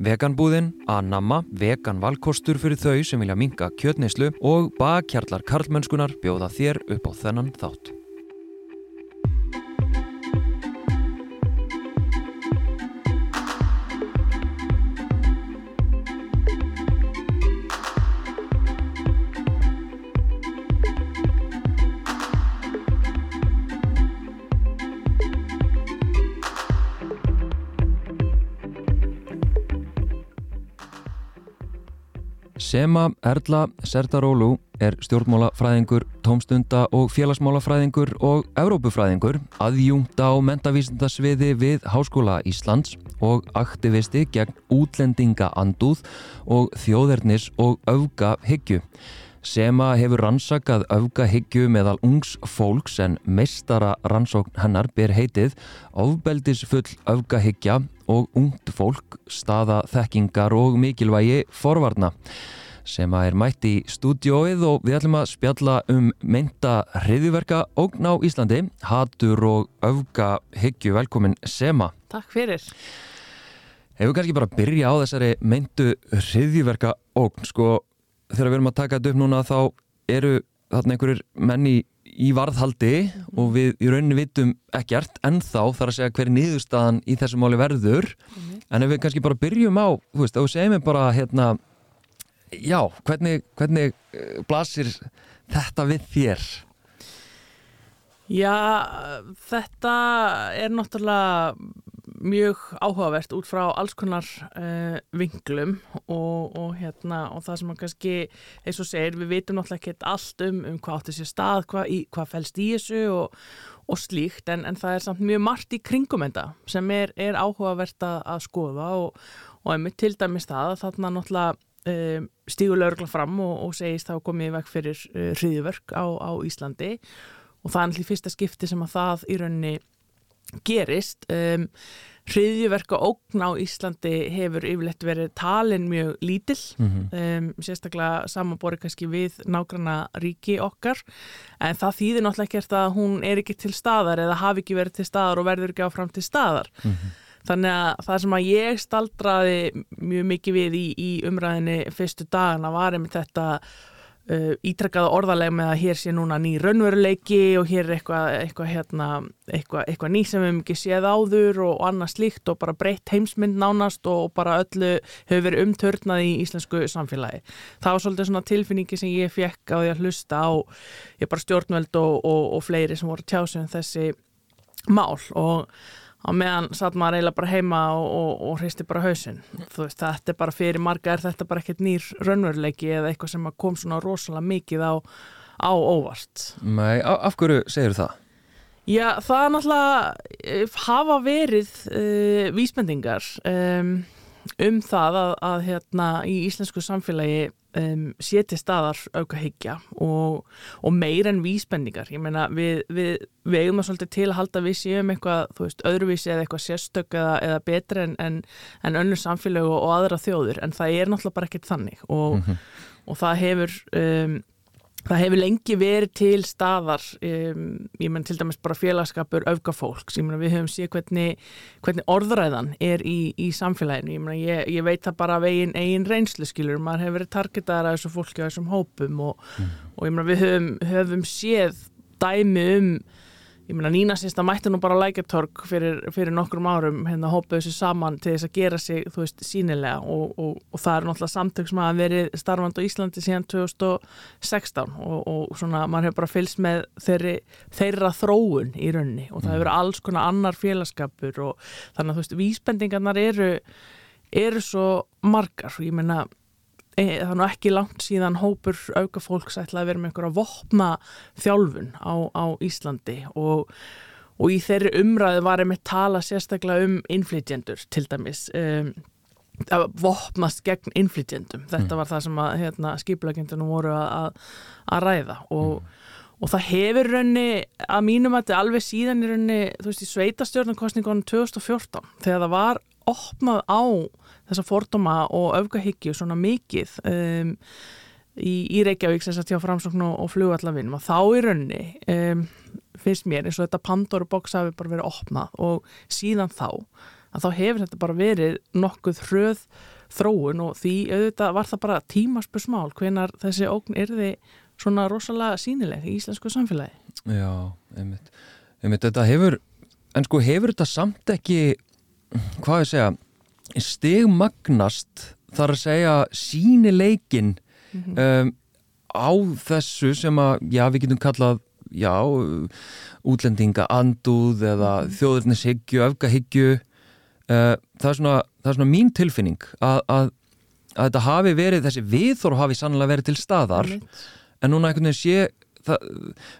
Veganbúðin, Anamma, vegan valkostur fyrir þau sem vilja minga kjötneislu og bakkjarlar karlmennskunar bjóða þér upp á þennan þátt. Sema Erla Serdarólu er stjórnmálafræðingur, tómstunda og félagsmálafræðingur og európufræðingur, aðjúnta á mentavísindasviði við Háskóla Íslands og aktivisti gegn útlendinga andúð og þjóðernis og auga hyggju. Sema hefur rannsakað auga hyggju meðal ungs fólks en meistara rannsókn hennar ber heitið ofbeldisfull auga hyggja og ungt fólk, staða þekkingar og mikilvægi forvarna sem að er mætt í stúdióið og við ætlum að spjalla um meinta hriðiverka ógn á Íslandi, hatur og auga hyggju. Velkomin Sema. Takk fyrir. Hefur kannski bara að byrja á þessari meintu hriðiverka ógn, sko þegar við erum að taka þetta upp núna þá eru þarna einhverjur menni í varðhaldi og við í rauninni vitum ekkert en þá þarf að segja hver nýðustafan í þessu máli verður mm -hmm. en ef við kannski bara byrjum á þú veist, þá segjum við bara hérna já, hvernig, hvernig blasir þetta við þér? Já, þetta er náttúrulega mjög áhugavert út frá alls konar uh, vinglum og, og, hérna, og það sem að kannski, eins og segir, við veitum náttúrulega ekki allt um, um hvað átti sér stað, hvað, í, hvað fælst í þessu og, og slíkt, en, en það er samt mjög margt í kringum enda sem er, er áhugavert að, að skoða og einmitt til dæmis það að þarna náttúrulega um, stígur laurugla fram og segist þá komið vekk fyrir uh, hriðverk á, á Íslandi og það er náttúrulega fyrsta skipti sem að það í rauninni gerist um, hriðjuverka ógn á Íslandi hefur yfirlegt verið talin mjög lítill mm -hmm. um, sérstaklega samanbori kannski við nágranna ríki okkar en það þýðir náttúrulega ekkert að hún er ekki til staðar eða hafi ekki verið til staðar og verður ekki áfram til staðar mm -hmm. þannig að það sem að ég staldraði mjög mikið við í, í umræðinni fyrstu dagana var einmitt þetta Uh, ítrekkaða orðalega með að hér sé núna ný raunveruleiki og hér er eitthvað eitthvað hérna, eitthvað, eitthvað ný sem við hefum ekki séð áður og, og annað slíkt og bara breytt heimsmynd nánast og, og bara öllu hefur verið umtörnað í íslensku samfélagi. Það var svolítið svona tilfinningi sem ég fekk á því að hlusta á ég bara stjórnveld og, og fleiri sem voru tjásum þessi mál og á meðan satt maður eiginlega bara heima og, og, og hristi bara hausin þú veist, þetta er bara fyrir marga er þetta bara ekkert nýr raunveruleiki eða eitthvað sem kom svona rosalega mikið á, á óvart Nei, af hverju segir það? Já, það er náttúrulega eh, hafa verið uh, vísbendingar um, um það að, að hérna í íslensku samfélagi um, séti staðar auka higgja og, og meir en vísbendingar ég meina við, við, við eigum að svolítið til að halda við séum eitthvað þú veist öðruvísi eða eitthvað sérstök eða, eða betri en, en, en önnur samfélag og, og aðra þjóður en það er náttúrulega bara ekkert þannig og, mm -hmm. og það hefur um, það hefur lengi verið til staðar um, ég menn til dæmis bara félagskapur öfgafólks, ég menn við höfum síðan hvernig, hvernig orðræðan er í, í samfélaginu, ég menn ég, ég veit það bara af eigin, reynslu skilur. Maður hefur verið targetaðar af þessu fólki og þessum hópum og, mm. og ég menn við höfum, höfum séð dæmi um ég meina Nína sínst að mætti nú bara lækertorg fyrir, fyrir nokkrum árum hérna hópaðu sér saman til þess að gera sig þú veist sínilega og, og, og það er náttúrulega samtök sem hafa verið starfand á Íslandi síðan 2016 og, og svona maður hefur bara fylgst með þeirri, þeirra þróun í raunni og það hefur verið alls konar annar félagskapur og þannig að þú veist vísbendingarnar eru eru svo margar. Og ég meina það er nú ekki langt síðan hópur auka fólks ætlaði að vera með einhverja vopna þjálfun á, á Íslandi og, og í þeirri umræðu var einmitt tala sérstaklega um inflytjendur til dæmis um, að vopnast gegn inflytjendum þetta mm. var það sem að hérna, skiplagendunum voru að, að ræða og, mm. og það hefur raunni að mínum að þetta alveg síðan í raunni þú veist í sveitastjórnarkostningunum 2014 þegar það var opnað á þessa fordóma og öfgahyggju svona mikið um, í, í Reykjavík sem sagt hjá framsókn og, flugallafinn og þá í raunni um, finnst mér eins og þetta Pandoru boks hafi bara verið opnað og síðan þá að þá hefur þetta bara verið nokkuð hröð þróun og því auðvitað var það bara tímaspursmál hvenar þessi ógn erði svona rosalega sínileg í íslensku samfélagi. Já, einmitt. einmitt þetta hefur, en sko hefur þetta samt ekki, hvað ég segja, stigmagnast þar að segja sínileikin mm -hmm. um, á þessu sem að, já, við getum kallað já, útlendinga andúð eða -hmm. þjóðurnishyggju, öfgahyggju uh, það, er það er svona mín tilfinning að, að, að þetta hafi verið, þessi viðþóru hafi sannlega verið til staðar mm en núna einhvern veginn sé það,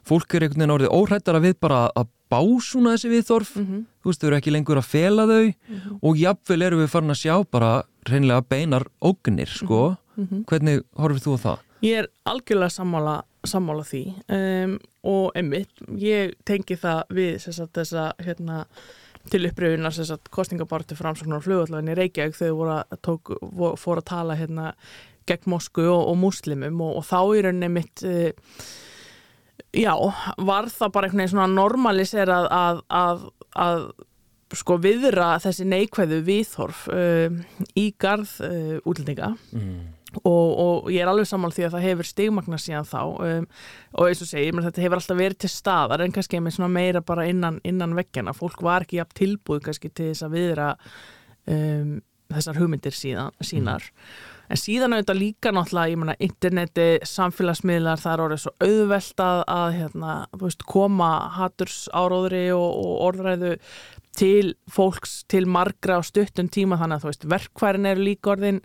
fólk er einhvern veginn orðið óhrættar að við bara að básuna þessi viðþorf mm -hmm. þú veist, þau eru ekki lengur að fela þau mm -hmm. og jafnvel eru við farin að sjá bara reynilega beinar ógnir sko, mm -hmm. hvernig horfið þú á það? Ég er algjörlega sammála, sammála því um, og einmitt, ég tengi það við sagt, þessa hérna, til uppröfunar kostningabartu framsóknar og flugallagin í Reykjavík þau voru að, tók, fóru að tala hérna, gegn Mosku og, og muslimum og, og þá í rauninni mitt uh, já, var það bara einhvern veginn svona normaliserað að, að, að sko viðra þessi neikvæðu viðhorf uh, í garð uh, útlendinga. Mm. og, og ég er alveg sammál því að það hefur stigmagna síðan þá um, og eins og segi, þetta hefur alltaf verið til staðar en kannski meira bara innan, innan vekkjana, fólk var ekki tilbúið kannski til þess að viðra um, þessar hugmyndir síðan, sínar. Mm en síðan auðvitað líka náttúrulega, ég menna, interneti, samfélagsmiðlar, það er orðið svo auðvelt að, hérna, veist, koma haturs áróðri og, og orðræðu til fólks, til margra á stuttum tíma. Þannig að þú veist, verkværin eru líka orðin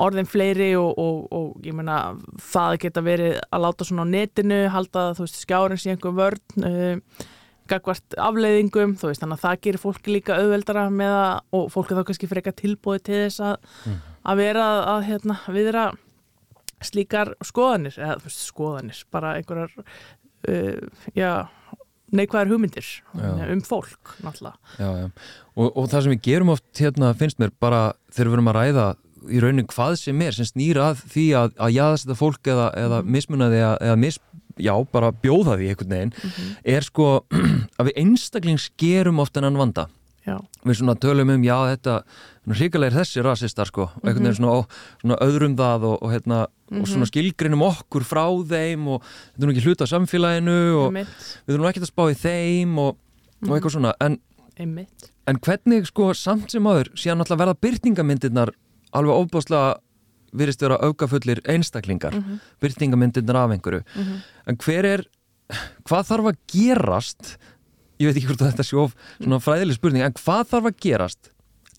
orðin fleiri og, og, og ég meina það geta verið að láta svona á netinu, halda þú veist skjárin síðan einhver vörn uh, gagvart afleiðingum, þú veist þannig að það gerir fólki líka auðveldara með að og fólki þá kannski freka tilbúið til þess að mm að vera að hérna, viðra slíkar skoðanir eða skoðanir, bara einhverjar uh, já, neikvæðar hugmyndir já. um fólk náttúrulega já, og, og það sem við gerum oft hérna finnst mér bara þegar við verum að ræða í raunin hvað sem er sem snýra að því að, að jáðast þetta fólk eða, eða mhm. mismuna því eða mis, já, bara bjóða því einhvern veginn mm -hmm. er sko að við einstaklings gerum oft en ann vanda Já. við svona tölum um, já þetta hrigalegir þessi rasistar sko og einhvern veginn mhm. svona, svona öðrum það og, og, hérna, mm -hmm. og svona mhm. skilgrinum okkur frá þeim og þetta er nú ekki hluta af samfélaginu og Einmitt. við þurfum ekki að spá í þeim og, mm -hmm. og eitthvað svona en, en hvernig sko samt sem aður síðan alltaf verða byrtingamindirnar alveg ofbáslega virðist vera aukafullir einstaklingar mm -hmm. byrtingamindirnar af einhverju mhm. en hver er hvað þarf að gerast ég veit ekki hvort þetta sé of svona fræðileg spurning, en hvað þarf að gerast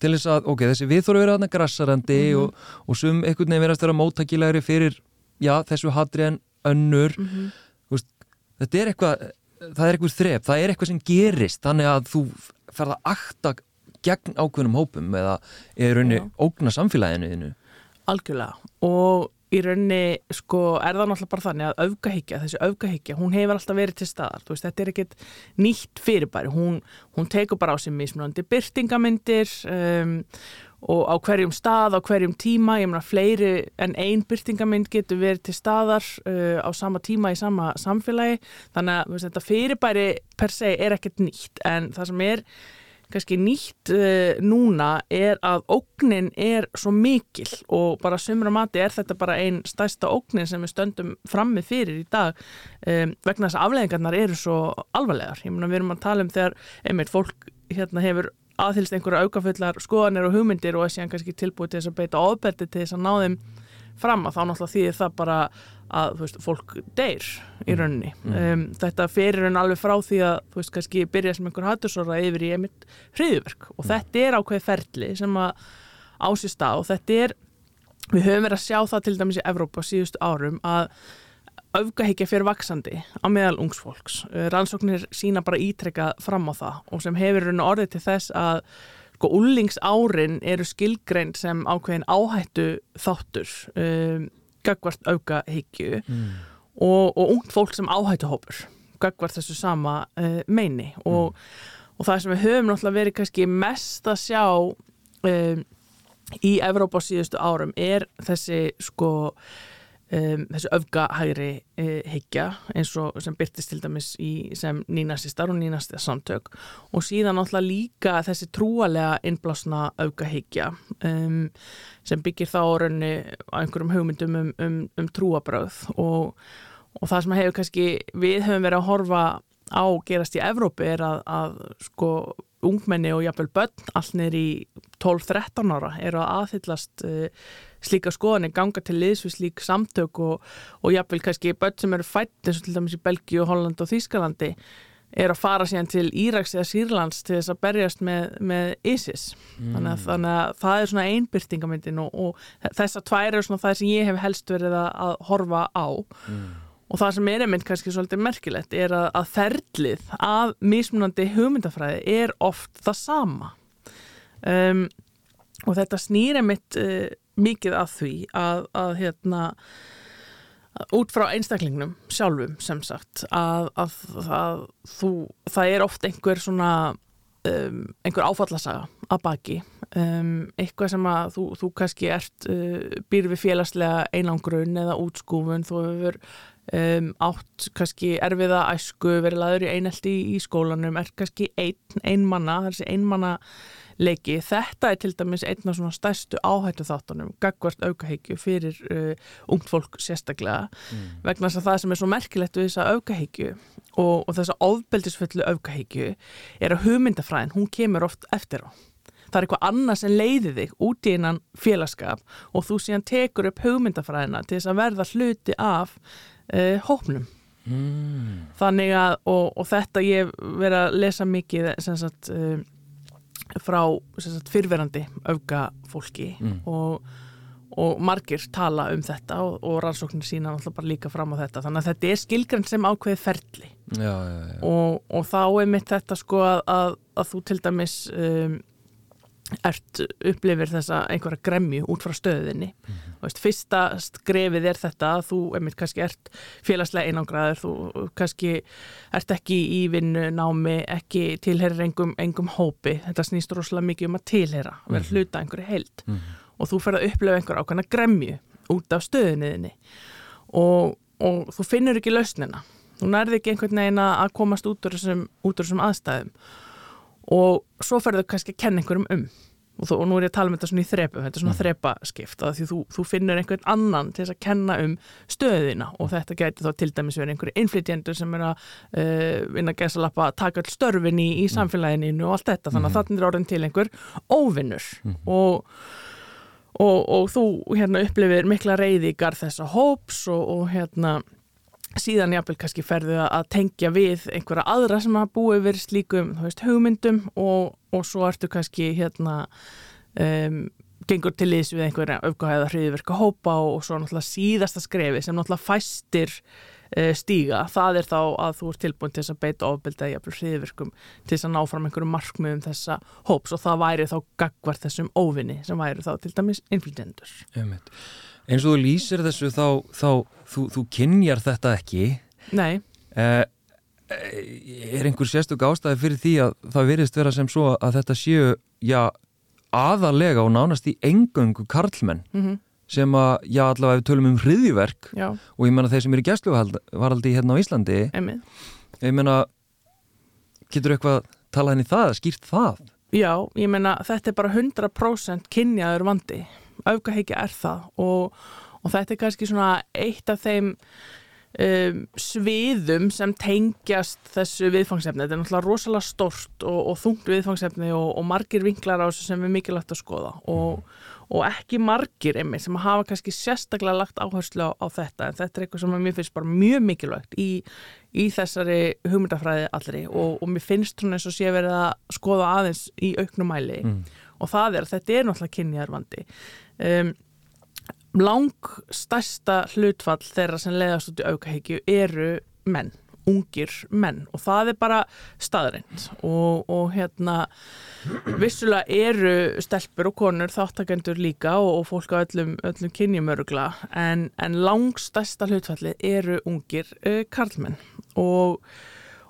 til þess að, ok, þessi við þurfum að vera þarna grassarandi mm -hmm. og, og sum einhvern veginn verðast að vera móttakilegri fyrir já, þessu hatri en önnur mm -hmm. veist, þetta er eitthvað það er eitthvað þref, það er eitthvað sem gerist þannig að þú ferða akta gegn ákveðnum hópum eða er raunni ógna samfélaginu þínu Algjörlega og í rauninni sko er það náttúrulega bara þannig að aukahyggja, þessi aukahyggja, hún hefur alltaf verið til staðar, þú veist, þetta er ekkit nýtt fyrirbæri, hún, hún tekur bara á sig mismunandi byrtingamindir um, og á hverjum stað, á hverjum tíma, ég meina fleiri en ein byrtingamind getur verið til staðar uh, á sama tíma í sama samfélagi, þannig að veist, þetta fyrirbæri per se er ekkit nýtt, en það sem er kannski nýtt uh, núna er að ógnin er svo mikil og bara sömur á mati er þetta bara einn stærsta ógnin sem við stöndum frammi fyrir í dag um, vegna þess að afleðingarnar eru svo alvarlegar. Ég meina við erum að tala um þegar einmitt fólk hérna hefur aðhylst einhverja aukafullar skoðanir og hugmyndir og er síðan kannski tilbúið til þess að beita ofbeldi til þess að ná þeim fram að þá náttúrulega þýðir það bara að veist, fólk deyr í mm. rauninni mm. um, þetta ferir hann alveg frá því að þú veist kannski byrja sem einhver hattursóra yfir í einmitt hriðverk og mm. þetta er ákveð ferli sem að ásist á og þetta er við höfum verið að sjá það til dæmis í Evrópa síðustu árum að auðgahyggja fyrir vaksandi á meðal ungsfólks uh, rannsóknir sína bara ítrekka fram á það og sem hefur raun og orðið til þess að sko úlingsárin eru skilgrein sem ákveðin áhættu þáttur um, gagvart auka higgju mm. og, og ungt fólk sem áhættu hópur gagvart þessu sama uh, meini og, mm. og það sem við höfum náttúrulega verið kannski mest að sjá um, í Evrópa síðustu árum er þessi sko um, þessu öfgahægri uh, hyggja eins og sem byrtist til dæmis í sem nínasistar og nínastar samtök og síðan náttúrulega líka þessi trúalega innblásna öfgahyggja um, sem byggir þá raunni á einhverjum hugmyndum um, um, um trúabröð og, og það sem hefur kannski við höfum verið að horfa á gerast í Evrópi er að, að sko ungmenni og jafnvel börn allt niður í 12-13 ára eru að aðhyllast uh, slíka skoðanir, ganga til liðs við slík samtök og, og jafnvel kannski börn sem eru fætt eins og til dæmis í Belgíu, Holland og Þýskalandi er að fara síðan til Íraks eða Sýrlands til þess að berjast með, með ISIS mm. þannig, að, þannig að það er svona einbyrtingamindin og, og þess að tvær eru svona það sem ég hef helst verið að, að horfa á mm. Og það sem er einmitt kannski svolítið merkilegt er að, að ferlið af mismunandi hugmyndafræði er oft það sama. Um, og þetta snýr einmitt uh, mikið að því að, að hérna, út frá einstaklingnum sjálfum sem sagt, að, að þú, það er oft einhver svona, um, einhver áfallasaga að baki. Um, eitthvað sem að þú, þú kannski ert uh, býr við félagslega einangrun eða útskúfun, þú hefur Um, átt kannski erfiða æsku, verið laður í einelti í, skólanum, er kannski ein, ein manna, þessi ein manna leiki, þetta er til dæmis einn af svona stærstu áhættu þáttunum, gagvart aukaheikju fyrir uh, ungt fólk sérstaklega, mm. vegna þess að það sem er svo merkilegt við þessa aukaheikju og, og þessa ofbeldisfullu aukaheikju er að hugmyndafræðin, hún kemur oft eftir á það er eitthvað annað sem leiði þig út í einan félagskap og þú síðan tekur upp hugmyndafræðina til þess að verða hluti af uh, hópnum mm. þannig að og, og þetta ég verið að lesa mikið sagt, uh, frá sagt, fyrverandi auka fólki mm. og, og margir tala um þetta og, og rannsóknir sína náttúrulega bara líka fram á þetta þannig að þetta er skilgrann sem ákveð ferli já, já, já. og þá er mitt þetta sko að, að, að þú til dæmis um, ert upplifir þessa einhverja gremju út frá stöðinni mm -hmm. veist, fyrsta skrefið er þetta að þú einmitt kannski ert félagslega einangraður þú kannski ert ekki í vinnu námi, ekki tilherir engum, engum hópi, þetta snýst rosalega mikið um að tilhera, vera mm -hmm. hluta einhverju held mm -hmm. og þú fer að upplifa einhverja ákvæmna gremju út af stöðinniðinni og, og þú finnur ekki lausnina, þú nærði ekki einhvern veginn að komast út úr þessum, út úr þessum aðstæðum og svo ferðu kannski að kenna einhverjum um og, þó, og nú er ég að tala um þetta svona í þrepu þetta er svona mm. þrepaskipt að því þú, þú finnur einhvern annan til þess að kenna um stöðina og þetta getur þá til dæmis verið einhverju inflytjendur sem er að uh, vinna að gæsa lappa að taka all störfin í, í mm. samfélaginu og allt þetta þannig að mm. þannig er orðin til einhver óvinnur mm. og Og, og þú hérna upplifir mikla reyði í garð þessa hóps og, og hérna síðan jáfnvel kannski ferðu að tengja við einhverja aðra sem hafa búið verið slíkum veist, hugmyndum og, og svo ertu kannski hérna um, gengur til ís við einhverja öfgahæða hriðverka hópa og, svo náttúrulega síðasta skrefi sem náttúrulega fæstir uh, stíga, það er þá að þú er tilbúin til þess að beita ofbelda jáfnvel hriðverkum til þess að ná fram einhverju markmiðum þessa hóps og það væri þá gagvar þessum óvinni sem væri þá til dæmis inflytendur Umhett eins og þú lýsir þessu þá, þá þú, þú kynjar þetta ekki Nei eh, Er einhver sérstök ástæði fyrir því að það verðist vera sem svo að þetta séu já, aðalega og nánast í engöngu karlmenn mm -hmm. sem að, já allavega við tölum um hriðjverk og ég menna þeir sem eru gæsluvaraldi hérna á Íslandi Emi. ég menna getur eitthvað talað henni það, skýrt það? Já, ég menna þetta er bara 100% kynjaður vandi aukaheikja er það og, og þetta er kannski svona eitt af þeim um, sviðum sem tengjast þessu viðfangsefni. Þetta er náttúrulega rosalega stort og, og þungt viðfangsefni og, og margir vinklar á þessu sem er mikilvægt að skoða og ekki margir einmitt sem hafa kannski sérstaklega lagt áherslu á, á þetta en þetta er eitthvað sem mér finnst bara mjög mikilvægt í, í þessari hugmyndafræði allri og mér finnst hún eins og sé verið að skoða aðeins í auknumæli mm. Og það er að þetta er náttúrulega kynniðarvandi um, lang stærsta hlutfall þeirra sem leiðast út í aukahyggju eru menn ungir menn. Og það er bara staðrind og, og hérna vissulega eru stelpur og konur þáttakendur líka og, og fólk á öllum, öllum kynjumörugla en, en langstæsta hlutfalli eru ungir uh, karlmenn. Og,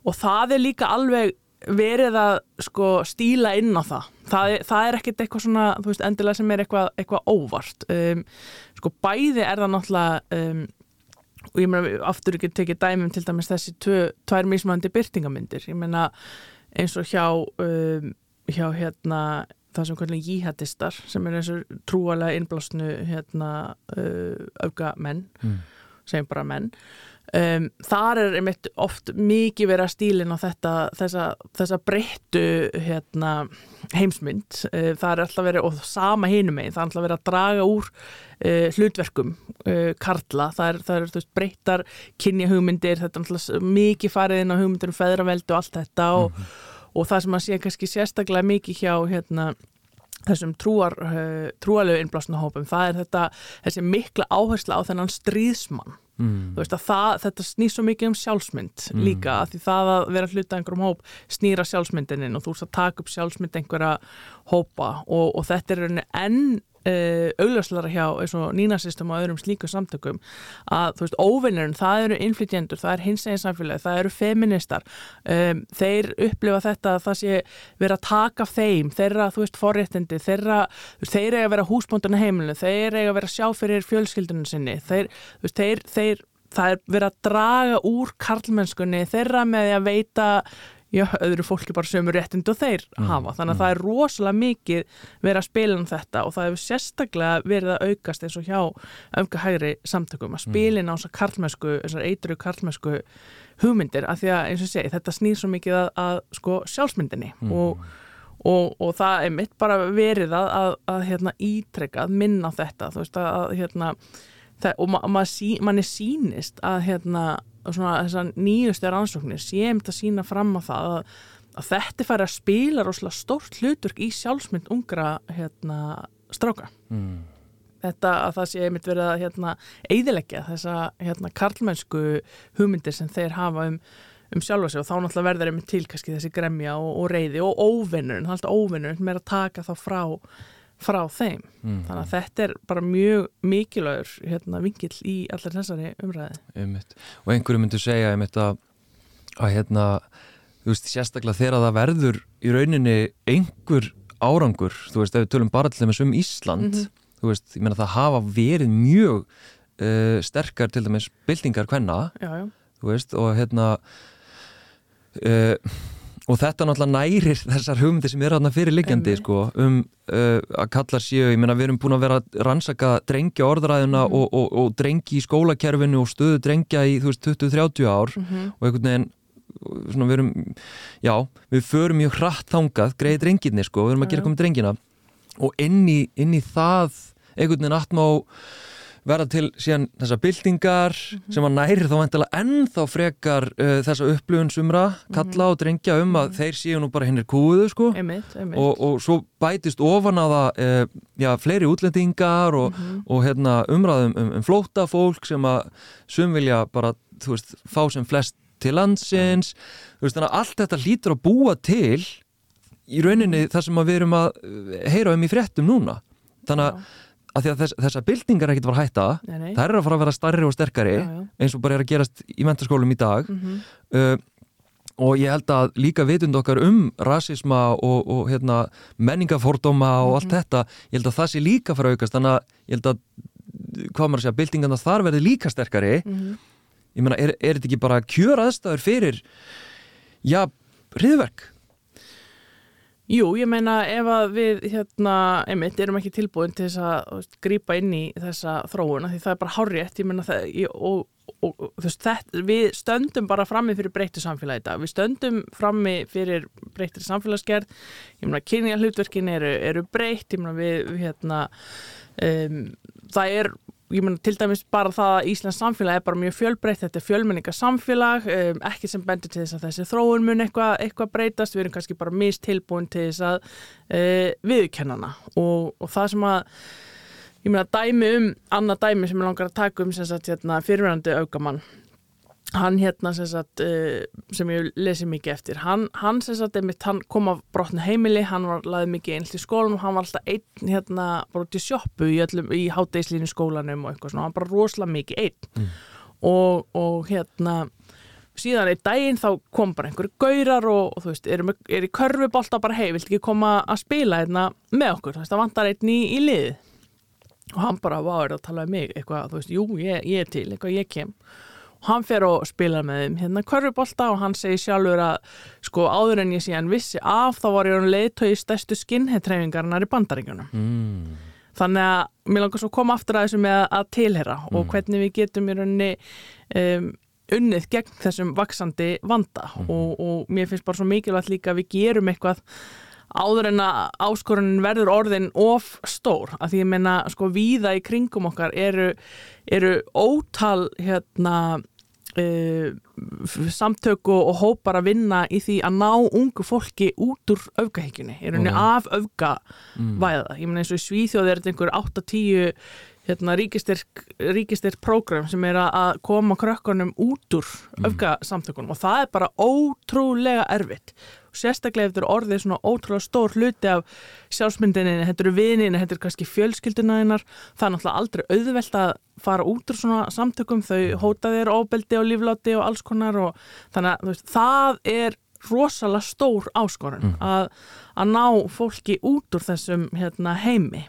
og það er líka alveg verið að sko stíla inn á það. Það, það er ekkert eitthvað svona þú veist, endilega sem er eitthvað, eitthvað óvart. Um, sko bæði er það náttúrulega um, og ég meina aftur ekki tekið dæmum til dæmis þessi tvö, tvær mismandi byrtingamyndir ég meina eins og hjá um, hjá hérna það sem hvernig jíhættistar sem er eins og trúalega innblásnu hérna uh, auka menn Mm. Segjum bara menn. Um, þar er einmitt oft mikið verið að stílin á þetta þessa, þessa breyttu hérna, heimsmynd. Uh, það er alltaf verið, og sama hinum megin það er alltaf verið að draga úr uh, hlutverkum uh, karla. Það er, það er veist, breyttar kynja hugmyndir þetta er alltaf mikið farið inn á hugmyndir um feðraveldi og allt þetta og, og það sem að sé kannski sérstaklega mikið hjá hérna þessum trúar, uh, trúalegu innblásna hópum, það er þetta þessi mikla áhersla á þennan stríðsmann Mm. þú veist að það, þetta snýr svo mikið um sjálfsmynd líka, af því það að vera hluta einhverjum hóp snýra sjálfsmyndinin og þú veist að taka upp sjálfsmynd einhverja hópa og, og þetta er enn uh, augljóslara hjá eins og nínasystem og öðrum slíkum samtökum að þú veist óvinnurinn, það eru innflytjendur, það er hins eginn samfélagi, það eru feministar um, þeir upplifa þetta að það sé vera að taka þeim, þeirra þú veist forréttindi, þeirra þeir eiga að vera húsbóndun heimilinu, þeir eiga að vera sjá fyrir fjölskyldunum sinni, þeir, veist, þeir, þeir það er verið að draga úr karlmennskunni þeirra með að veita já, öðru fólki bara sömur réttind og þeir hafa, þannig að það er rosalega mikið verið að spila um þetta og það hefur sérstaklega verið að aukast eins og hjá öfga hægri samtökum að spilin á þessar karlmennsku, þessar eitru karlmennsku hugmyndir, af því að eins og segi þetta snýr svo mikið að, að sko sjálfsmyndinni og Og, og það er mitt bara verið að, að, að hérna, ítrekka, að minna þetta þú veist að, að hérna, það, og ma ma sí, manni sýnist að hérna, þessar nýjustu rannsóknir séum þetta sína fram á það að, að þetta fær að spila rosalega stórt hluturk í sjálfsmynd ungra hérna, stráka Mm. þetta að það sé einmitt verið að hérna, eidilegja þessa hérna, karlmennsku hugmyndir sem þeir hafa um, um sjálfa sig og þá náttúrulega verður einmitt til kannski þessi gremja og, og reyði og óvinnurinn, það er alltaf óvinnurinn með að taka þá frá, frá þeim Mm. þannig að þetta er bara mjög mikilvægur hérna, vingill í allir þessari umræði Einmitt. og einhverju myndu segja einmitt að, að hérna, veist, sérstaklega þegar það verður í rauninni einhver árangur, þú veist, ef við tölum bara til dæmis um Ísland, Mhm. þú veist, ég meina það hafa verið mjög uh, sterkar til dæmis byltingar hvenna, já, já. þú veist, og hérna uh, og þetta náttúrulega nærir þessar hugmyndir sem eru þarna fyrir liggjandi Einmitt. sko, um uh, að kallar séu, ég meina við erum búin að vera að rannsaka drengja orðræðuna Mhm. og, og, og drengi í skólakerfinu og stöðu drengja í þú veist 20-30 ár Mm og einhvern veginn svona við erum, já, við förum mjög hratt þangað, greiði drengirni sko, við erum að gera já. komið drengina og inn í, inn í það einhvern veginn aftmá verða til síðan þessar byltingar Mhm. sem að næri þá vantilega ennþá frekar uh, þessa upplifun sumra kalla og drengja um að þeir séu nú bara hinnir kúðu sko. Einmitt, einmitt. og, og svo bætist ofan á það uh, já, fleiri útlendingar og, Mhm. og hérna, umræðum um, um flóta fólk sem að sum vilja bara veist, fá sem flest til landsins. Þú veist, að allt þetta hlýtur að búa til í rauninni það sem að við erum að uh, heyra um í fréttum núna. Þannig að, að, að þess, þessar byltingar er ekkert að hætta Nei, nei. þær eru að fara að vera starri og sterkari Já, já. eins og bara er að gerast í mentaskólum í dag Mhm. uh, og ég held að líka vitund okkar um rasisma og, og hérna, menningafordóma og allt Mhm. þetta ég held að það sé líka fara að aukast þannig að ég held að hvað maður að segja, byltingarna þar verði líka sterkari Mhm. ég meina, er, er þetta ekki bara kjör aðstæður fyrir já, hriðverk Jú, ég meina ef að við hérna, einmitt, erum ekki tilbúin til þess að grípa inn í þessa þróuna því það er bara hárétt, ég meina það ég, og, og, og þú veist, þetta, við stöndum bara frammi fyrir breyttu samfélagi í dag. Við stöndum frammi fyrir breyttri samfélagsgerð, ég meina kynja hlutverkin eru, eru breytt, ég meina við, við hérna um, það er ég meina til dæmis bara það að Íslands samfélag er bara mjög fjölbreytt, þetta er fjölmenninga samfélag, um, ekki sem bendur til þess að þessi þróun mun eitthvað eitthva breytast, við erum kannski bara mistilbúin til þess að uh, viðkennana og, og það sem að ég meina dæmi um, annað dæmi sem ég langar að taka um sem sagt hérna fyrirverandi aukamann hann hérna sem sagt uh, sem ég lesi mikið eftir hann, hann sem sagt einmitt, hann kom af brotnu heimili hann var laðið mikið einlt í skólanum hann var alltaf einn hérna bara út í sjoppu í, í háteislínu skólanum og eitthvað svona, hann bara rosalega mikið einn. Og, og hérna síðan í daginn þá kom bara einhverju gaurar og, og þú veist, er, er í körfubólta bara hei, vilt ekki koma að spila einna með okkur, þú veist, það vantar einn í, í lið og hann bara var að tala um mig, eitthvað, þú veist, jú, ég, ég er til eitthvað, ég kem hann fer og spila með þeim. Hérna körfubólta og hann segir sjálfur að sko áður en ég sé hann vissi af þá var ég hann leiðtói í stærstu skinnheitreifingarnar í bandaríkjunum. Mm. þannig að mér langar svo að koma aftur að þessu með að tilhera og hvernig við getum í rauninni um, unnið gegn þessum vaksandi vanda. Og, og mér finnst bara svo mikilvægt líka að við gerum eitthvað áður en að áskorunin verður orðin of stór, að því ég menna sko víða í kringum okkar eru, eru ótal hérna uh, samtöku og hópar að vinna í því að ná ungu fólki út úr öfgahyggjunni, er henni Ok. af öfgavæða, ég menna eins og í Svíþjóð er þetta einhver 8-10 hérna, ríkistyrk, prógram sem er að- koma krökkunum út úr öfgasamtökunum og það er bara ótrúlega erfitt sérstaklega ef þetta er orðið svona ótrúlega stór hluti af sjálfsmyndinni, þetta eru vinina, þetta eru kannski fjölskylduna hennar, það er náttúrulega aldrei auðvelt að fara út úr svona samtökum, þau hóta þér óbeldi og lífláti og alls konar og þannig að veist, það er rosalega stór áskorun að, að ná fólki út úr þessum hérna, heimi.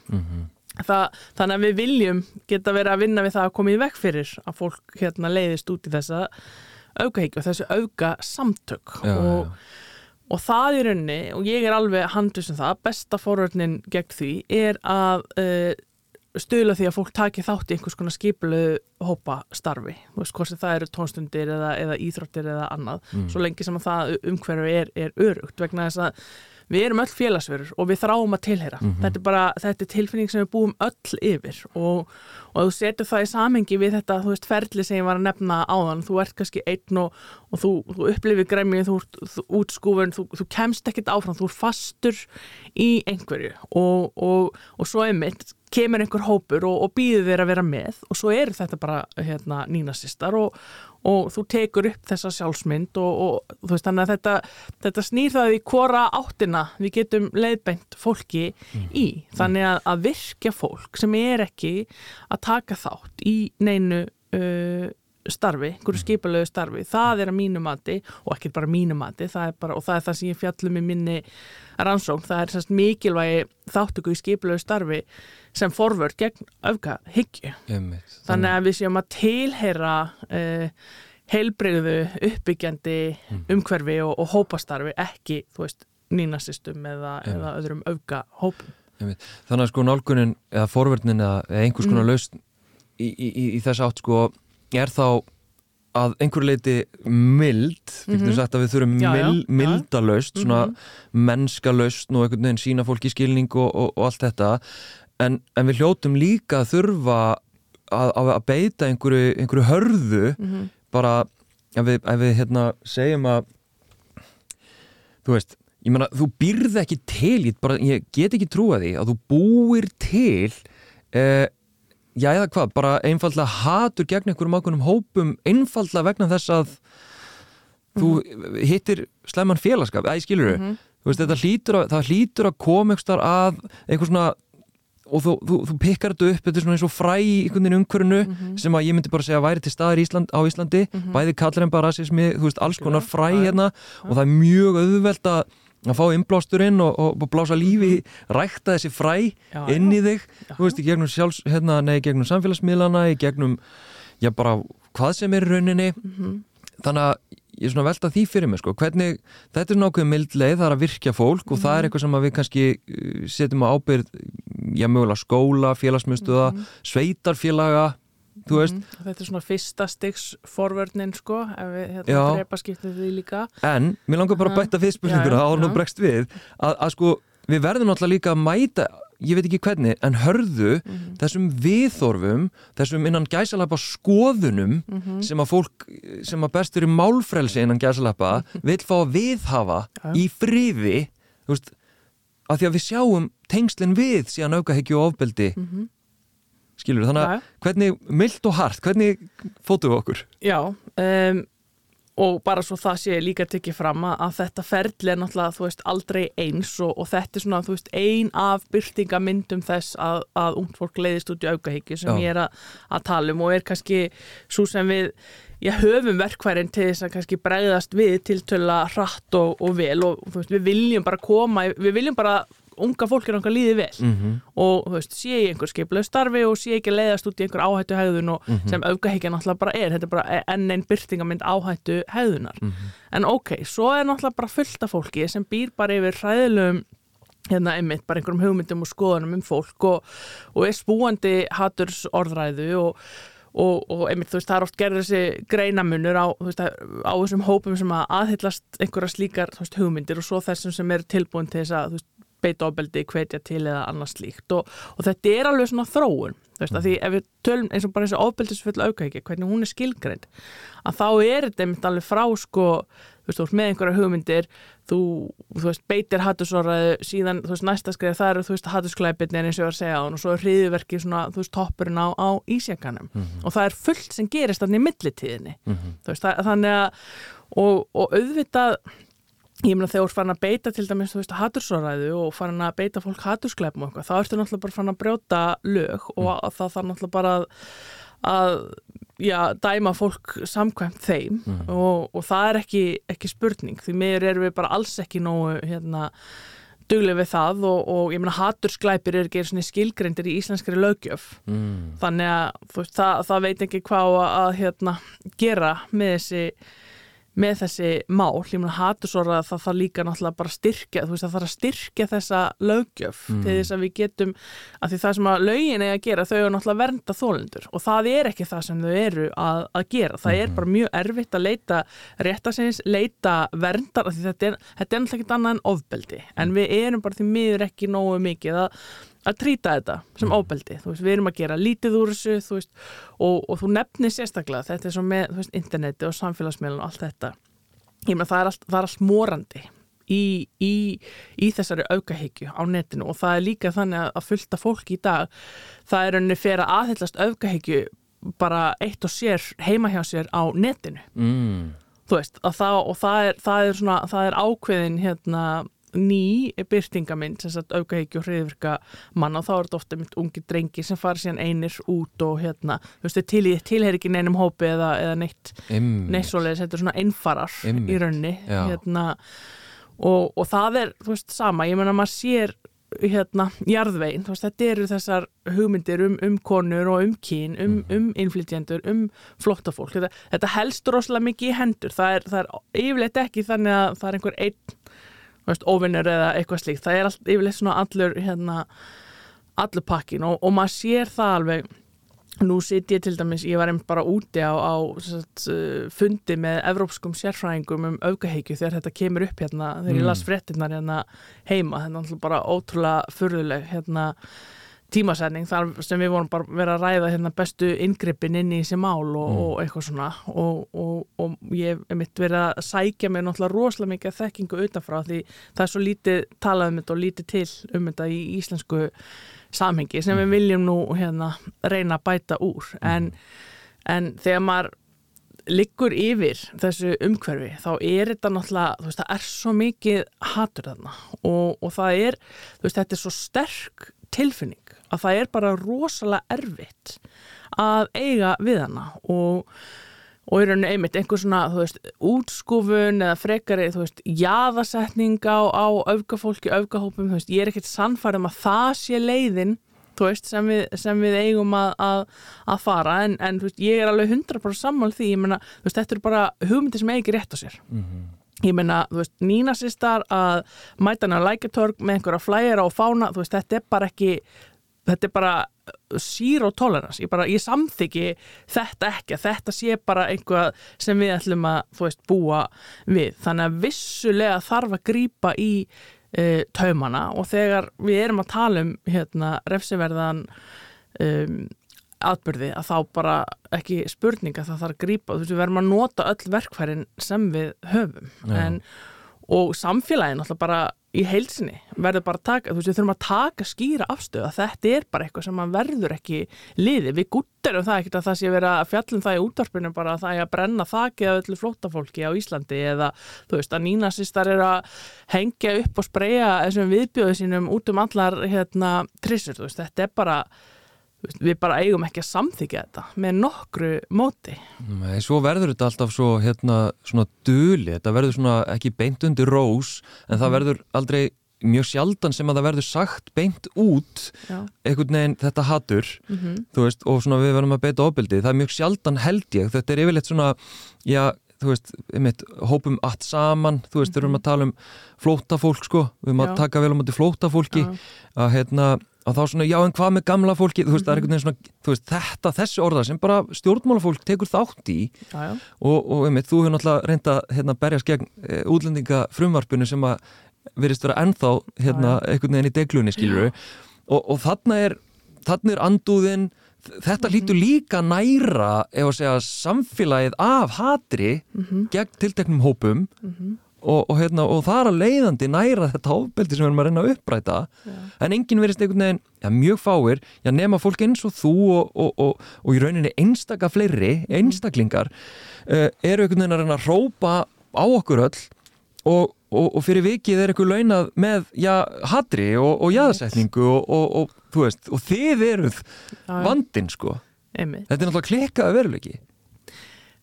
Það, þannig að við viljum geta verið að vinna við það að koma í vekk fyrir að fólk hérna leiðist út í þessa aukahyggju og þessu auka samtök Já, og, já. Og það í rauninni og ég er alveg handið sem það, besta forvörnin gegn því er að uh, stuðla því að fólk taki þátt í einhvers konar skipulu hópa starfi þú veist hvort sem það eru tónstundir eða, eða íþróttir eða annað, svo lengi sem að það umhverfi er, er örugt vegna þess að við erum öll félagsverður og við þráum að tilheyra. Þetta er bara, þetta er tilfinning sem við búum öll yfir og, og þú setur það í samengi við þetta, þú veist, ferli sem ég var að nefna áðan, þú ert kannski einn og, og þú, þú upplifir gremmið, þú ert útskúfun, þú, þú kemst ekkit áfram þú ert fastur í einhverju og, og, og svo einmitt kemur einhver hópur og, og býður þér að vera með og svo eru þetta bara hérna, nínasistar og, og þú tekur upp þessa sjálfsmynd og, og þú veist þetta, þetta snýr það í hvora áttina við getum leiðbeint fólki í. Þannig að, að virkja fólk sem er ekki að taka þátt í neinu uh, starfi, einhverju skipulegu starfi það er að mínu mati og ekki bara mínu mati það bara, og það er það sem ég fjallum í minni rannsókn, það er sérst mikilvægi þáttöku í skipulegu starfi sem forvörd gegn öfka hyggju þannig að við séum að tilheyra uh, heilbreyðu uppbyggjandi umhverfi og, og hópastarfi ekki, þú veist, nínasistum eða, eða öðrum öfga hópum Einmitt. Þannig að sko nálgunin eða forverðnin eða eða einhvers konar Mm. lausn í, í, í, í þess átt sko er þá að einhverju leiti mild, sagt að við þurfum. Já, já, mil, já. Mhm. milda lausn, svona mennska lausn og einhvern veginn sína fólki skilning og, og, og allt þetta en, en við hljótum líka að þurfa að, að, beita einhverju, einhverju hörðu Mhm. bara ef við, ef við hérna segjum að þú veist ég meina, þú býrð ekki til ég, bara, ég get ekki trúa því að þú búir til eh, já eða hvað, bara einfallega hatur gegn einhverjum ákveðnum hópum einfallega vegna þess að þú hittir slemman félagskap, æ, skilur þú veist, þetta hlýtur að, það hlýtur að koma einhvers að einhver svona og þú, þú, þú pikkar þetta upp, þetta er svona eins og fræ í einhvern veginn umhverfinu sem að ég myndi bara segja að væri til staðar Ísland, á Íslandi. Bæði kallar en bara rasismi, þú veist, alls konar fræ hérna og það er mjög auðvelt að að fá innblásturinn og, og, blása lífi rækta þessi fræ Já, inn í þig Já. þú veist, í gegnum sjálfs, hérna, nei, gegnum samfélagsmiðlana í gegnum, já bara hvað sem er í rauninni. Þannig að ég er svona velta því fyrir mig sko. hvernig, þetta er nákvæm mild leið það er að virkja fólk og það er eitthvað sem við kannski uh, setjum á ábyrð já, mögulega skóla, félagsmyndstöða sveitarfélaga, þú veist Mhm. Þetta er svona fyrsta stigs forvörnin sko, ef við hérna drepa skiptum því líka en, mér langar bara að bæta við spurninguna Já, já, áður nú já. bregst við að, að sko, við verðum náttúrulega líka að mæta ég veit ekki hvernig, en hörðu Mhm. þessum viðþorfum þessum innan gæsalappa skoðunum Mhm. sem að fólk sem að bestur í málfrelsi innan gæsalappa vill fá að viðhafa Já. í friði þú veist, að því að við sjáum tengslinn við síðan aukahyggju og ofbeldi Mhm. Skilur þannig Já. að hvernig mild og hart, hvernig fóttum við okkur? Já, um, og bara svo það sé líka tekið fram að, að þetta ferli er náttúrulega þú veist aldrei eins og, og þetta er svona þú veist ein af byrtingamyndum þess að, að ungt fólk leiðist út í aukahyggju sem Já. ég er að, að tala um og er kannski svo sem við ég höfum verkværin til þess að kannski bregðast við tiltöla hratt og, og vel og veist við viljum bara koma við viljum bara unga fólk er okkar líði vel. Mm -hmm. og þú veist, sé ég einhver skiplega starfi og sé ekki að leiðast út í einhver áhættu hegðun og sem aukahyggja náttúrulega bara er þetta er bara enn einn byrtingamind áhættu hegðunar en ok, svo er náttúrulega bara fullt af fólki sem býr bara yfir hræðilegum hérna einmitt, bara einhverjum hugmyndum og skoðunum um fólk og, og er spúandi haturs orðræðu og Og, og einmitt þú veist það er oft gerður þessi greinamunur á, veist, á þessum hópum sem að aðhyllast einhverja slíkar veist, hugmyndir og svo þessum sem eru tilbúin til þess að veist, beita ofbeldi, hvetja til eða annað slíkt. Og, og þetta er alveg svona þróun þú veist, að því ef við tölum eins og bara þessi ofbeldisfull aukaðiki, hvernig hún er skilgreind að þá er þetta einmitt alveg frá sko, þú veist, þú veist, með einhverja hugmyndir þú, þú veist, beitir hattusorraðu síðan, þú veist, næsta skrið það eru, þú veist, hattusklæpirni eins og ég var að segja og svo er hriðverki svona, þú veist, toppurinn á, á ísjakanum. Og það er fullt sem gerist þannig í millitíðinni. Þú veist, það, þannig að og, og auðvitað ég meina þegar þú ert farin að beita til dæmis þú veist hattursoræðu og farin að beita fólk hatturskleipum og eitthvað, þá ertu náttúrulega bara farin að brjóta lög og mm. það þarf náttúrulega bara að, að já, dæma fólk samkvæmt þeim og, og það er ekki, ekki spurning, því meður erum við bara alls ekki nógu hérna duglega við það og, og ég meina hatturskleipir er ekki skilgrendir í íslenskri lögjöf mm. þannig að veist, það, það veit ekki hvað að, að hérna, gera með þessi með þessi mál, ég meina hatursorða það þarf líka náttúrulega bara að styrkja þú veist það þarf að styrkja þessa löggjöf til þess að við getum, að því það sem að lögin er að gera, þau eru náttúrulega að vernda þólendur og það er ekki það sem þau eru að, að gera, það er bara mjög erfitt að leita réttasins, leita verndar, þetta er, þetta er náttúrulega ekki annað en ofbeldi, en við erum bara því miður ekki nógu mikið að að trýta þetta sem óbeldi þú veist, við erum að gera lítið úr þessu þú veist, og, og þú nefnir sérstaklega þetta er svo með veist, interneti og samfélagsmiðlun og allt þetta. Ég meina það er allt, það er allt morandi í, í, í þessari aukahyggju á netinu og það er líka þannig að, fullta fólk í dag það er henni fyrir að aðhyllast aukahyggju bara eitt og sér heima hjá sér á netinu. Mm. þú veist, að það, og það er, það er svona, það er ákveðin hérna ný byrtingamind sem sagt aukahyggju og hriðvirka manna og þá er þetta ofta mynd ungi drengi sem fara síðan einir út og hérna, þú veist, til, tilheyr ekki neinum hópi eða, eða neitt Einmitt. neitt svoleiðis, þetta er svona einfarar Einmitt. í raunni Já. hérna, og, og það er, þú veist, sama ég menna maður sér hérna, jarðvegin, þú veist, þetta eru þessar hugmyndir um, um konur og um kyn um, um innflytjendur, um flottafólk þetta, þetta helst rosalega mikið í hendur það er, það er yfirleitt ekki þannig að það er einhver einn óvinnur eða eitthvað slíkt, það er allt, yfirleitt svona allur hérna, allur pakkin og, og maður sér það alveg. Nú sitt ég til dæmis, ég var einmitt bara úti á, á sagt, uh, fundi með evrópskum sérfræðingum um aukaheikju þegar þetta kemur upp hérna, þegar ég las fréttinnar hérna heima, þetta er náttúrulega bara ótrúlega furðuleg hérna tímasetning þar sem við vorum bara verið að ræða hérna bestu inngripin inn í þessi mál og, og eitthvað svona. Og, og, og ég hef mitt verið að sækja mér náttúrulega rosalega mikið þekkingu utanfrá því það er svo lítið talað um þetta og lítið til um þetta í íslensku samhengi sem við viljum nú hérna reyna að bæta úr. En, en þegar maður liggur yfir þessu umhverfi þá er þetta náttúrulega, þú veist, það er svo mikið hatur þarna. Og, og það er, þú veist, þetta er svo sterk tilfinning að það er bara rosalega erfitt að eiga við hana og, og í rauninu einmitt einhver svona, þú veist, útskúfun eða frekari, þú veist, jaðasetning á, á öfgafólki, öfgahópum, þú veist, ég er ekkert sannfærið um að það sé leiðin þú veist, sem við, sem við eigum að, að, að fara, en, en þú veist, ég er alveg 100% sammál því, ég meina, þú veist, þetta er bara hugmyndi sem eigi rétt á sér. Ég meina, þú veist, nínasistar að mæta hann á lækjartorg með einhverja flæjara og fána, þú veist, þetta er bara ekki þetta er bara zero tolerance, ég bara, ég samþyggi þetta ekki, þetta sé bara einhvað sem við ætlum að, veist, búa við, þannig að vissulega þarf að grípa í uh, taumana og þegar við erum að tala um hérna, refsiverðan um, atbyrði að þá bara ekki spurninga það þarf að grípa, þú veist, við verðum að nota öll verkfærin sem við höfum. En, og samfélagin alltaf bara í heilsinni verður bara að taka, þú veist, við þurfum að taka skýra afstöð að þetta er bara eitthvað sem maður verður ekki liði, við gutterum það ekkert að það sé vera fjallum það í útvarpinu bara að það er að brenna þakið af öllu flótafólki á Íslandi eða þú veist að nínasistar er að hengja upp og spreja þessum viðbjóðu sínum út um allar hérna trissur, þú veist, þetta er bara við bara eigum ekki að samþykja þetta með nokkru móti Nei, svo verður þetta alltaf svo hérna svona duli, þetta verður svona ekki beint undir rós, en það mhm. verður aldrei mjög sjaldan sem að það verður sagt beint út Já. einhvern veginn þetta hattur mm -hmm. veist, og svona við verðum að beita ofbildið, það er mjög sjaldan held ég, þetta er yfirleitt svona já, þú veist, einmitt hópum allt saman, þú veist, við mm -hmm. erum að tala um flótafólk sko, við erum að taka vel á móti flótafólki, að hérna og þá svona, já en hvað með gamla fólki þú veist, það er einhvern veginn svona, þú veist, þetta þessi orða sem bara stjórnmálafólk tekur þátt í já, já. og, og einmitt, þú hefur náttúrulega reynda hérna berjast gegn e, útlendinga frumvarpinu sem að verist vera ennþá hérna já, einhvern veginn í deglunni, skiluru og, og þarna er, þarna er andúðin þetta mm lítur líka næra segja samfélagið af hatri mm -hmm. gegn tilteknum hópum mm -hmm og, og, hérna, og það er að leiðandi næra þetta ofbeldi sem við erum að reyna að uppræta ja. en enginn verist einhvern veginn ja, mjög fáir, já nema fólk eins og þú og, og í rauninni einstaka fleiri, einstaklingar uh, eru einhvern veginn að reyna að rópa á okkur öll og fyrir vikið er eitthvað launað með já, hadri og jæðasetningu og þú veist, og þið eruð vandin sko. Einmitt. þetta er náttúrulega klikkaðu veruleiki.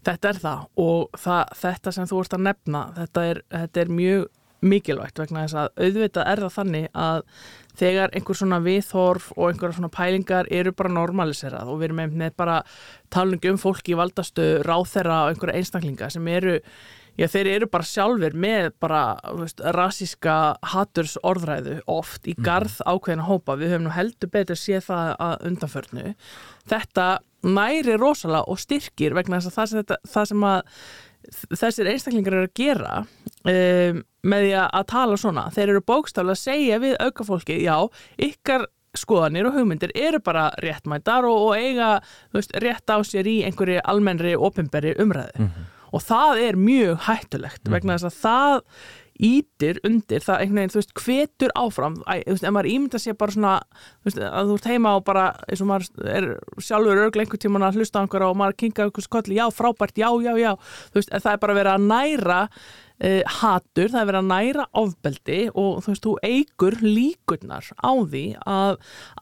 Þetta er það og það, þetta sem þú ert að nefna, þetta er, þetta er mjög mikilvægt vegna þess að auðvitað er það þannig að þegar einhver svona viðhorf og einhverja svona pælingar eru bara normaliserað og við erum með bara talningu um fólki í valdastöðu, ráþera og einhverja einstaklinga sem eru Já, þeir eru bara sjálfur með bara veist, rasíska haturs orðræðu oft í mhm. garð ákveðina hópa. Við höfum nú heldur betur séð það að undanförnu. Þetta næri rosalega og styrkir vegna þess að það sem, þetta, það sem að þessir einstaklingar eru að gera um, með því að tala svona, þeir eru bókstaflega að segja við aukafólki, já, ykkar skoðanir og hugmyndir eru bara réttmættar og, og eiga veist, rétt á sér í einhverju almennri ofinberri umræðu mm -hmm. Og það er mjög hættulegt mm vegna þess að það ítir undir það einhvern veginn, þú veist, hvetur áfram. Æ, þú veist, ef maður ímynda sér bara svona þú veist, að þú ert heima og bara eins og maður er sjálfur örglega einhvern tíman að hlusta á einhverja og maður kingar einhvers kolli, já, frábært, já, já, já. Þú veist, það er bara verið að næra uh, hatur, það er verið að næra ofbeldi og þú veist, þú eigur líkurnar á því að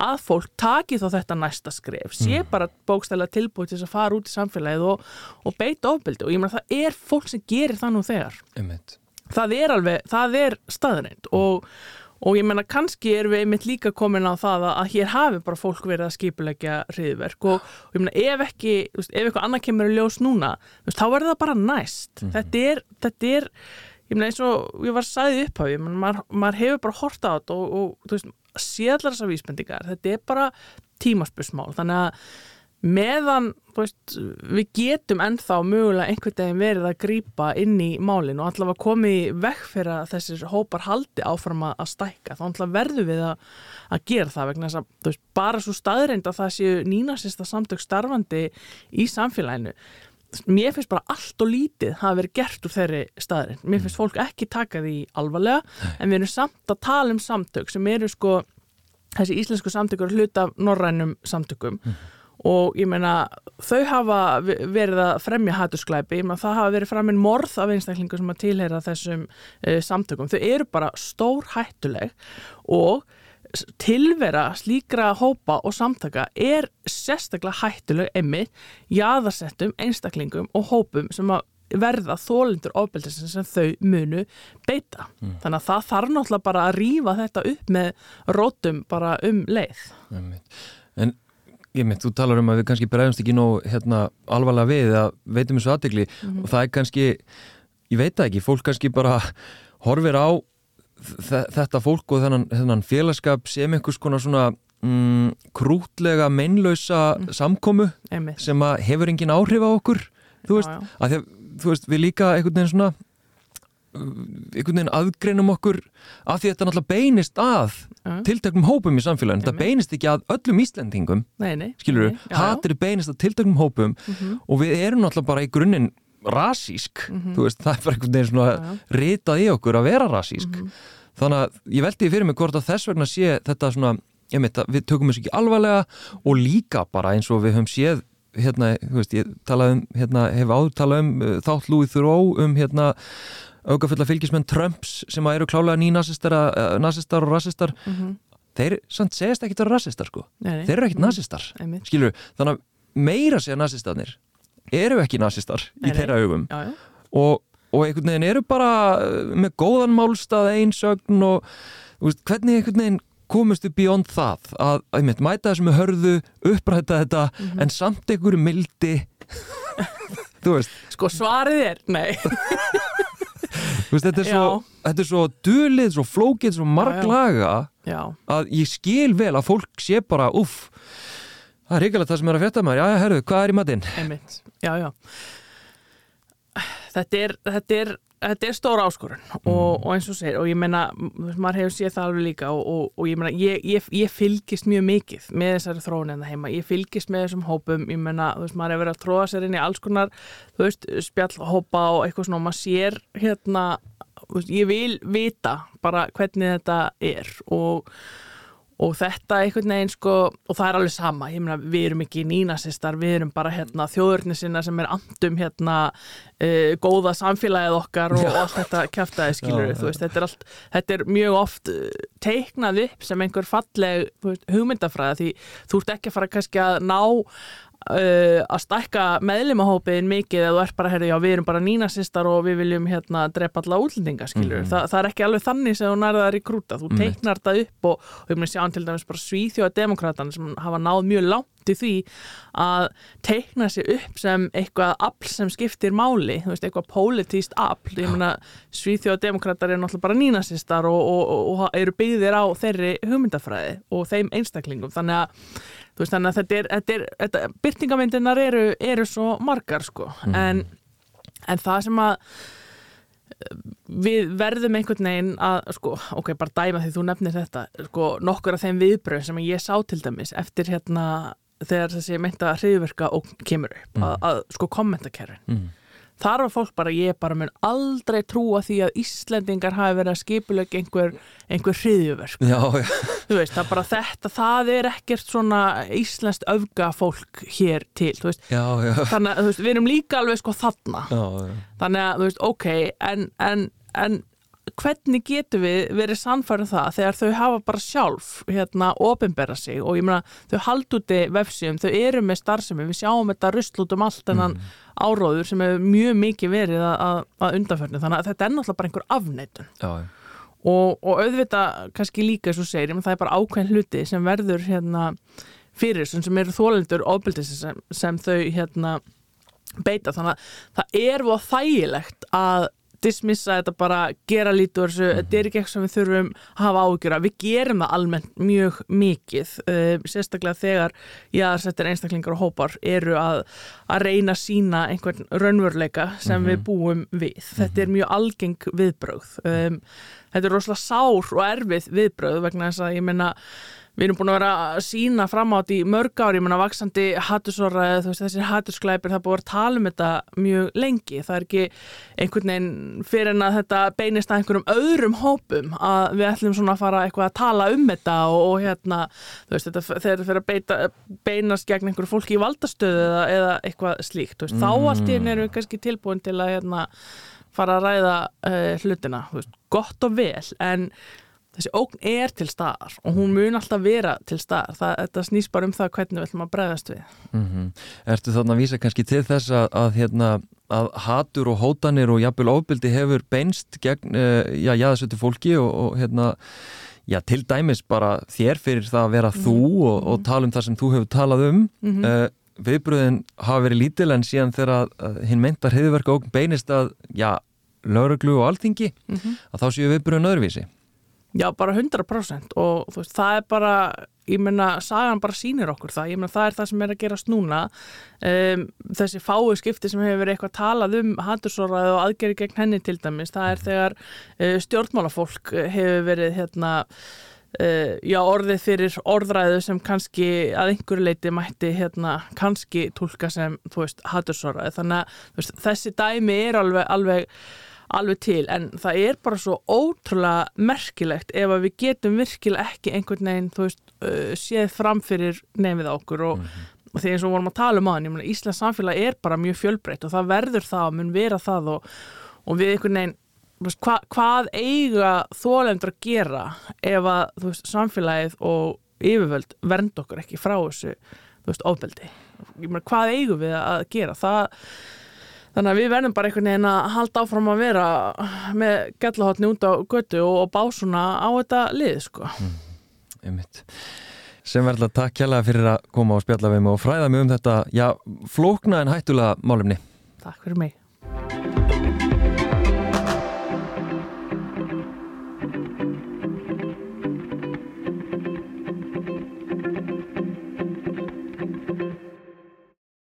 að fólk taki þá þetta næsta skref sé mm. bara bókstæðilega tilbúið til þess að fara út í samfélagið og, og beita ofbeldi. Og ég meina það er fólk sem gerir það nú þegar. Emmett það er alveg, það er staðrænt og, og ég menna kannski er við einmitt líka komin á það að, að hér hafi bara fólk verið að skipulegja hriðverk og, og ég menna ef ekki, ef eitthvað annað kemur í ljós núna, þá verður það bara næst. Mm -hmm. þetta er, þetta er ég menna eins og ég var sæðið upp á því maður, maður hefur bara horta á þetta og, og veist, séðlar þessar vísbendingar. Þetta er bara tímaspusmál þannig að meðan veist, við getum ennþá mögulega einhvern veginn verið að grýpa inn í málinu og allavega komið vekk fyrir að þessir hópar haldi áfram að stækka þá allavega verðum við að, að gera það vegna þess að veist, bara svo staðreind að það séu nínasista samtök starfandi í samfélaginu. Mér finnst bara allt og lítið hafa verið gert úr þeirri staðreind mér finnst fólk ekki taka því alvarlega en við erum samt að tala um samtök sem eru sko þessi íslensku samtökur hluta af norrænum samtökum. Mm og ég meina þau hafa verið að fremja hattursklæpi, það hafa verið framinn morð af einstaklingu sem að tilheyra þessum e, samtökum, þau eru bara stór hættuleg og tilvera slíkra hópa og samtaka er sérstaklega hættuleg emmi jáðarsettum einstaklingum og hópum sem að verða þólindur ofbeldisins sem þau munu beita. Mm. Þannig að það þarf náttúrulega bara að rýfa þetta upp með rótum bara um leið. En Ég mynd, þú talar um að við kannski bregðumst ekki nóg hérna, alvarlega við að veitum þessu aðdegli mm -hmm. og það er kannski, ég veit það ekki, fólk kannski bara horfir á þetta fólk og þennan, þennan félagskap sem einhvers konar svona mm, krútlega meinlausa mm. samkomu Einmitt. sem hefur engin áhrif á okkur, þú veist, já, já. að því, þú veist, við líka einhvern veginn svona einhvern veginn aðgreinum okkur að því að þetta náttúrulega beinist að uh. tiltökum hópum í samfélaginu, þetta beinist ekki að öllum Íslandingum, skilur þú hattir beinist að tiltökum hópum uh mhm. -huh. og við erum náttúrulega bara í grunninn rasísk, uh mhm. -huh. þú veist, það er bara einhvern veginn svona ritað í okkur að vera rasísk þannig að ég veldi fyrir mig hvort að þess vegna sé þetta svona, að við tökum þessu ekki alvarlega og líka bara eins og við höfum séð hérna, þú veist, ég talaði um hérna, hef áður talað um uh, þátt Lúi Þuró um hérna aukafulla fylgismenn Trumps sem eru klálega nýnasistar uh, nasistar og rasistar mm -hmm. þeir samt segist ekki að vera rasistar sko nei, nei. þeir eru ekkit Mhm. nasistar, Einmitt. skilur þannig að meira segja nasistarnir eru ekki nasistar Nei, í þeirra augum og, og einhvern veginn eru bara uh, með góðan málstað einsögn og veist, hvernig einhvern veginn komustu beyond það að, að mitt, mæta þessu með hörðu uppræta þetta Mhm. en samt einhverju mildi þú veist, Sko svarið er, nei veist þetta, er svo, þetta er svo dulið, svo flókið, svo marglaga Já, að ég skil vel að fólk sé bara uff, það er ríkilegt það sem er að frétta maður, já, já, herru, hvað er í matinn? einmitt. Já, já. Þetta er, þetta er, þetta er stóra áskorun og, og eins og segir, og ég meina m- maður hefur séð það alveg líka og, og, og ég meina, ég, ég, ég fylgist mjög mikið með þessari þróun en það heima, ég fylgist með þessum hópum, ég meina, þú veist, maður hefur verið að tróða sér inn í alls konar, þú veist, spjallhópa og eitthvað svona, og maður sér hérna, veist, ég vil vita bara hvernig þetta er og og þetta einhvern veginn sko og það er alveg sama, ég meina við erum ekki nínasistar, við erum bara hérna þjóðurni sinna sem er andum hérna uh, góða samfélagið okkar og, allt þetta kæftæði skilur þú veist, þetta er allt, þetta er mjög oft uh, teiknað upp sem einhver falleg veist, hugmyndafræða því þú ert ekki að fara kannski að ná Uh, að stækka meðlimahópiðin mikið eða þú ert bara, herri, já, við erum bara nínasistar og við viljum hérna drepa alla útlendinga skilur, Mhm. Þa, það er ekki alveg þannig sem þú nærða að rekrúta, þú teiknar þetta upp og, ég meina sjáum til dæmis bara svíþjóða demokratana sem hafa náð mjög langt í því að teikna sig upp sem eitthvað afl sem skiptir máli, þú veist, eitthvað pólitíst afl, ég meina svíþjóða demokratar eru náttúrulega bara nínasistar og, og, og, og eru byggðir á þeirri hugmyndafræði og þeim einstaklingum, þannig að veist, þannig að þetta er, þetta er þetta, byrtingamindinar eru, eru svo margar sko, en, en það sem að við verðum einhvern veginn að sko, ok, bara dæma því þú nefnir þetta sko, nokkur af þeim viðbröð sem ég sá til dæmis eftir hérna þegar þessi meinta hriðverka og kemur upp að, að sko kommentakerfin. Mm. Þar var fólk bara, ég bara mun aldrei trúa því að Íslendingar hafi verið að skipulega einhver, einhver hriðverk Já, já, þú veist, það bara þetta, það er ekkert svona íslenskt öfga fólk hér til, þú veist, já, já, þannig að þú veist, við erum líka alveg sko þarna. Já, já. þannig að, þú veist, ok en, en, en hvernig getum við verið sannfærið það þegar þau hafa bara sjálf hérna ofinbera sig? Og ég meina þau haldi úti vefsíum, þau eru með starfsemi við sjáum þetta rusl út um allt en Mm. áróður sem hefur mjög mikið verið að, að, undanförnu, þannig að þetta er náttúrulega bara einhver afneitun. Og, og auðvitað kannski líka þú segir, það er bara ákveðin hluti sem verður hérna fyrir sem, sem eru þólendur ofbildis sem, sem þau hérna beita. Þannig að það er voða þægilegt að dismissa þetta bara, gera lítur þessu, þetta er ekki eitthvað sem við þurfum að hafa ágjur að við gerum það almennt mjög mikið, uh, sérstaklega þegar jáðarsettir einstaklingar og hópar eru að, að reyna að sína einhvern raunveruleika sem við búum við, þetta er mjög algeng viðbrögð. Um, þetta er rosalega sár og erfið viðbröð vegna þess að ég meina við erum búin að vera að sína fram á þetta í mörg ári, ég meina vaksandi veist þessir hattusklæpir, það búin að tala um þetta mjög lengi, það er ekki einhvern veginn fyrir en að þetta beinist að einhverjum öðrum hópum að við ætlum svona að fara eitthvað að tala um þetta og, og hérna, þú veist þetta fyrir að beita, beinast gegn einhverju fólki í valdastöðu eða, eða eitthvað slíkt, þú veist, þá allt í einu erum við kannski tilbúin til að hérna fara að ræða uh, hlutina, þú veist, gott og vel en þessi ógn er til staðar og hún mun alltaf vera til staðar. Það, þetta snýst bara um það hvernig við ætlum að bregðast við. Mm Ertu þarna að vísa kannski til þess að, að, hérna, að hatur og hótanir og jafnvel ofbildi hefur beinst gegn uh, já, jáðsötu fólki og, og hérna, já, til dæmis bara þér fyrir það að vera þú og, og tala um það sem þú hefur talað um. Mhm. uh, viðbröðin hafa verið lítil en síðan þegar að, að hinn meintar hriðverka ógn beinist að, já, lauruglu og alþingi að þá séu viðbröðin öðruvísi Já, bara 100% og veist, það er bara ég meina, sagan bara sýnir okkur það. Ég meina, það er það sem er að gerast núna. Um, þessi fáu skipti sem hefur verið eitthvað talað um hattursóraði og aðgeri gegn henni til dæmis, það er þegar uh, stjórnmálafólk hefur verið hérna uh, já, orðið fyrir orðræðu sem kannski að einhverju leiti mætti hérna kannski tólka sem, þú veist, hattursóraði þannig að veist, þessi dæmi er alveg, alveg alveg til en það er bara svo ótrúlega merkilegt ef að við getum virkilega ekki einhvern veginn þú veist, uh, séð framfyrir nefnið okkur og, og því eins og vorum að tala um aðan, ég meina Íslands samfélag er bara mjög fjölbreytt og það verður það mun vera það og, og við einhvern veginn hva, hvað eiga þólendur að gera ef að veist, samfélagið og yfirvöld vernd okkur ekki frá þessu þú veist, ofbeldi? Hvað eigum við að gera? Það þannig að við verðum bara einhvern veginn að halda áfram að vera með gællahotni út á götu og, og bá svona á þetta lið sko. Einmitt. Sem verður takk kjærlega fyrir að koma og spjalla við mig og fræða mig um þetta, já, flókna en hættulega málumni. Takk fyrir mig.